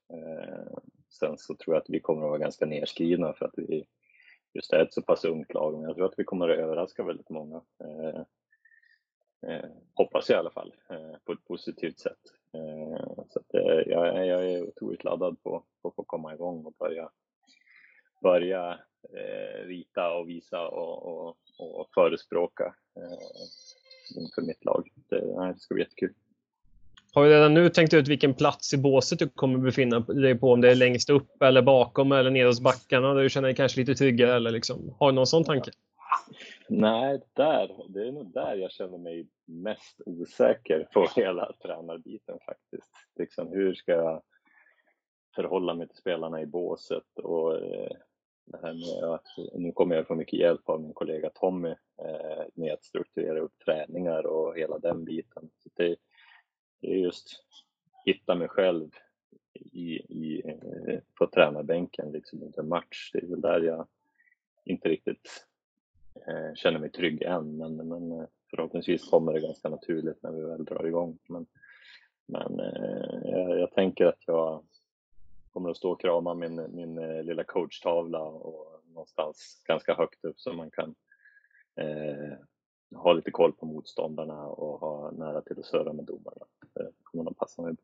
Sen så tror jag att vi kommer att vara ganska nedskrivna för att vi just är ett så pass ungt lag men jag tror att vi kommer att överraska väldigt många. Eh, hoppas jag i alla fall eh, på ett positivt sätt. Eh, så att, jag, jag är otroligt laddad på, på att få komma igång och börja börja rita och visa och, och, och förespråka eh, inför mitt lag. Det, det ska bli jättekul. Har du redan nu tänkt ut vilken plats i båset du kommer befinna dig på? Om det är längst upp eller bakom eller neråt backarna där du känner dig kanske lite tryggare? Eller liksom, har du någon sån tanke? Nej, där, det är nog där jag känner mig mest osäker på hela tränarbiten faktiskt. Liksom, hur ska jag förhålla mig till spelarna i båset och eh, det här med att nu kommer jag få mycket hjälp av min kollega Tommy eh, med att strukturera upp träningar och hela den biten. Så det, det är just hitta mig själv i, i, eh, på tränarbänken liksom under match. Det är väl där jag inte riktigt eh, känner mig trygg än, men, men eh, förhoppningsvis kommer det ganska naturligt när vi väl drar igång. Men, men eh, jag, jag tänker att jag kommer att stå och krama min, min eh, lilla coachtavla och någonstans ganska högt upp så man kan eh, ha lite koll på motståndarna och ha nära till att surra med domarna. Det kommer nog passa mig bra.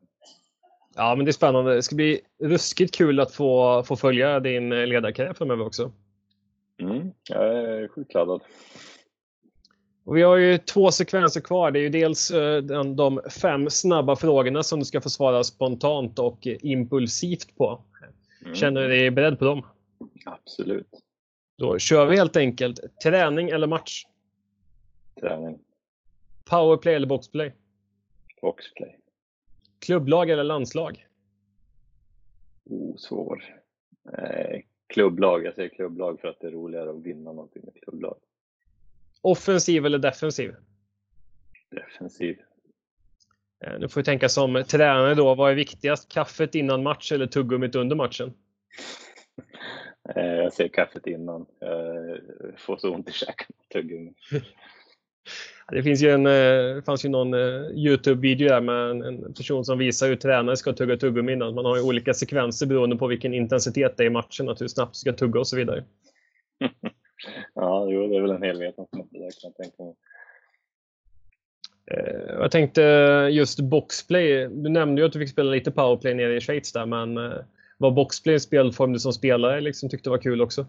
Ja, men det är spännande. Det ska bli ruskigt kul att få, få följa din ledarkarriär framöver också. Mm, jag är sjukt laddad. Och vi har ju två sekvenser kvar. Det är ju dels eh, de fem snabba frågorna som du ska få svara spontant och impulsivt på. Mm. Känner du dig beredd på dem? Absolut. Då kör vi helt enkelt. Träning eller match? Träning. Powerplay eller boxplay? Boxplay. Klubblag eller landslag? Oh, svår. Eh, klubblag. Jag säger klubblag för att det är roligare att vinna någonting med klubblag. Offensiv eller defensiv? Defensiv. Eh, nu får vi tänka som tränare då. Vad är viktigast? Kaffet innan match eller tuggummit under matchen? Eh, jag säger kaffet innan. Jag får så ont i käken tuggummi. Det finns ju en, eh, fanns ju någon Youtube-video där med en person som visar hur tränare ska tugga tuggummi innan. Man har ju olika sekvenser beroende på vilken intensitet det är i matchen, att hur snabbt du ska tugga och så vidare. ja, jo, det är väl en hel vetenskap det där kan jag tänka mig. Eh, jag tänkte just boxplay. Du nämnde ju att du fick spela lite powerplay nere i Schweiz där, men eh, var boxplay en spelform du som spelare liksom tyckte var kul också?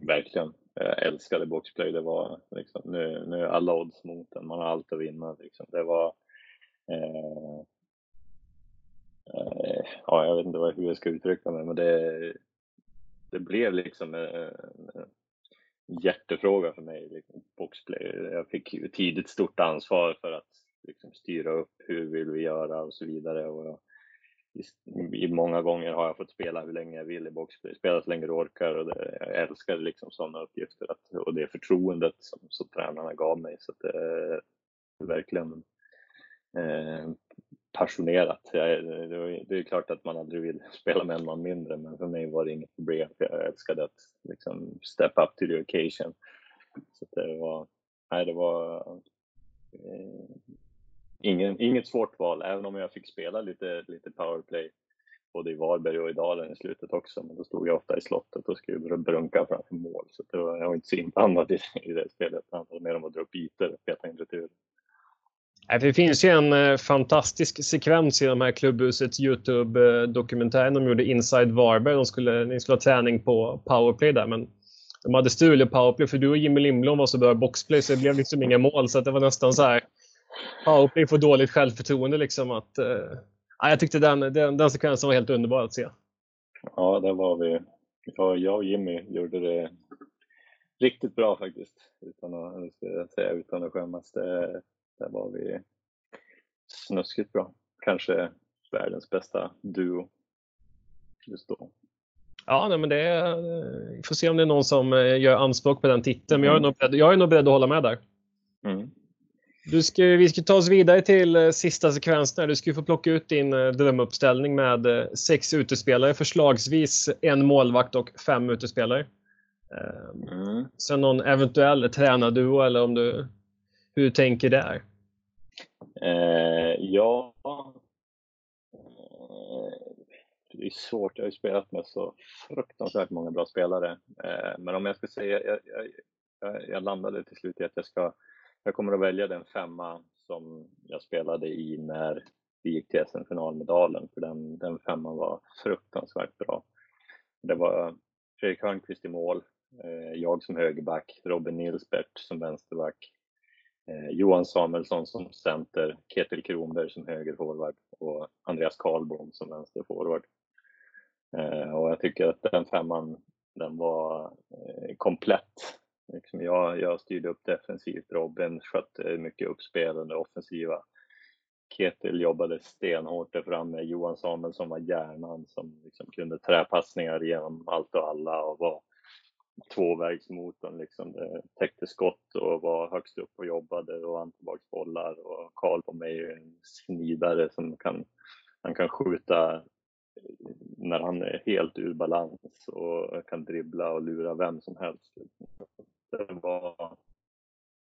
Verkligen. Jag älskade boxplay. Det var liksom, nu, nu är alla odds mot en. Man har allt att vinna. Liksom. Det var Eh, eh, ja, jag vet inte hur jag ska uttrycka mig, men det, det blev liksom en hjärtefråga för mig. Liksom, boxplay. Jag fick tidigt stort ansvar för att liksom, styra upp hur vill vi göra och så vidare. Och jag, i, många gånger har jag fått spela hur länge jag vill i boxplay, spela så länge du orkar och det, jag älskar liksom sådana uppgifter att, och det förtroendet som, som tränarna gav mig. Så att eh, verkligen eh, passionerat. Jag, det, är klart att man aldrig vill spela med en man mindre, men för mig var det inget problem. För jag älskade att liksom step up to the occasion. Så det var, nej, det var eh, ingen, inget svårt val, även om jag fick spela lite, lite powerplay både i Varberg och i Dalen i slutet också. Men då stod jag ofta i slottet och skulle brunka framför mål. Så det var, jag var inte så inblandad i, i det spelet. Det handlade mer om att dra upp ytor och peta in returer. Det finns ju en eh, fantastisk sekvens i de här klubbhusets Youtube-dokumentären de gjorde Inside Varberg. De skulle, ni skulle ha träning på powerplay där, men de hade stulit powerplay för du och Jimmy Lindblom var så bra i boxplay så det blev liksom inga mål. Så det var nästan så här powerplay får dåligt självförtroende. Liksom att, uh, jag tyckte den, den, den sekvensen var helt underbar att se. Ja, där var vi. Jag och Jimmy gjorde det riktigt bra faktiskt. Utan att, säga, utan att skämmas. Det, där var vi snuskigt bra. Kanske världens bästa duo just då. Ja, nej, men det är, vi får se om det är någon som eh, gör anspråk på den titeln. Men jag är nog beredd, jag är nog beredd att hålla med där. Mm. Du ska, vi ska ta oss vidare till eh, sista sekvensen. Du ska få plocka ut din eh, drömuppställning med sex utespelare, förslagsvis en målvakt och fem utespelare. Ehm, mm. Sen någon eventuell tränarduo eller om du, hur du tänker där? Eh, ja, eh, det är svårt. Jag har ju spelat med så fruktansvärt många bra spelare. Eh, men om jag ska säga, jag, jag, jag, landade till slut i att jag ska, jag kommer att välja den femma som jag spelade i när vi gick till SM-final med Dalen, för den, den femman var fruktansvärt bra. Det var Fredrik Hörnqvist i mål, eh, jag som högerback, Robin Nilsbert som vänsterback, Eh, Johan Samuelsson som center, Ketil Kronberg som högerforward och Andreas Karlbom som vänsterforward. Eh, och jag tycker att den femman, den var eh, komplett. Liksom jag, jag styrde upp defensivt, Robin skötte mycket uppspel under offensiva. Ketil jobbade stenhårt där framme, Johan Samuelsson var hjärnan som liksom kunde träpassningar genom allt och alla och var tvåvägsmotorn liksom. Det täckte skott och var högst upp och jobbade och vann bollar, och Karl på mig är en snidare som kan, han kan skjuta eh, när han är helt ur balans och kan dribbla och lura vem som helst. Det var,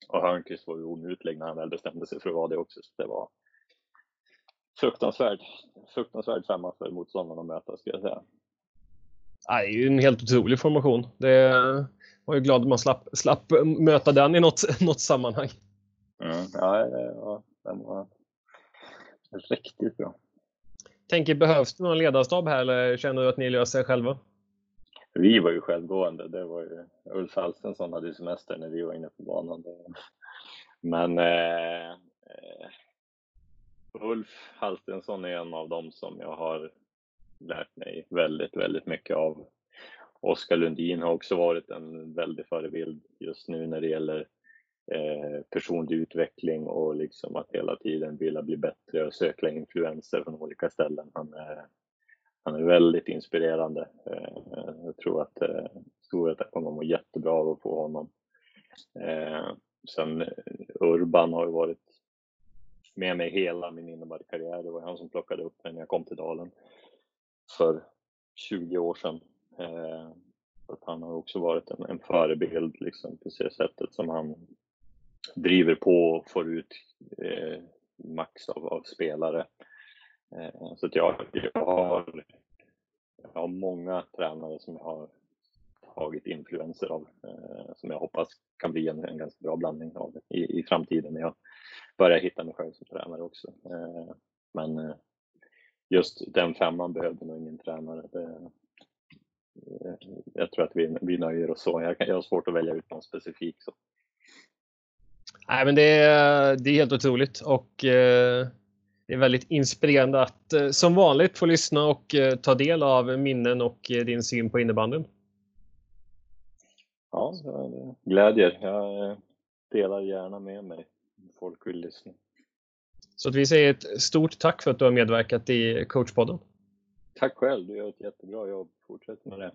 och Hörnqvist var ju omutlig när han väl bestämde sig för att vara det också, så det var fruktansvärt, fruktansvärt femma för motståndarna att möta, ska jag säga det är ju en helt otrolig formation. Det var ju glad att man slapp, slapp möta den i något, något sammanhang. Mm, ja, ja, den var riktigt bra. Tänker, behövs det någon ledarstab här eller känner du att ni löser er själva? Vi var ju självgående. Det var ju Ulf Halstensson hade semester när vi var inne på banan. Men eh, eh, Ulf Halstensson är en av dem som jag har lärt mig väldigt, väldigt mycket av. Oskar Lundin har också varit en väldig förebild just nu när det gäller eh, personlig utveckling och liksom att hela tiden vilja bli bättre och söka influenser från olika ställen. Han är, han är väldigt inspirerande. Eh, jag tror att, eh, tror att jag kommer att må jättebra av att få honom. Eh, sen Urban har ju varit med mig hela min innebandykarriär. Det var han som plockade upp mig när jag kom till Dalen för 20 år sedan. Eh, att han har också varit en, en förebild liksom, på det sättet som han driver på och får ut eh, max av, av spelare. Eh, så att jag, jag, har, jag har många tränare som jag har tagit influenser av, eh, som jag hoppas kan bli en, en ganska bra blandning av i, i framtiden när jag börjar hitta mig själv som tränare också. Eh, men eh, just den femman behövde nog ingen tränare. Det, jag tror att vi, vi nöjer oss så. Jag, jag har svårt att välja ut någon specifik. Så. Nej, men det, är, det är helt otroligt och eh, det är väldigt inspirerande att eh, som vanligt få lyssna och eh, ta del av minnen och eh, din syn på innebandyn. Ja, glädjer. Jag delar gärna med mig folk vill lyssna. Så att vi säger ett stort tack för att du har medverkat i coachpodden. Tack själv, du gör ett jättebra jobb. Fortsätt med det.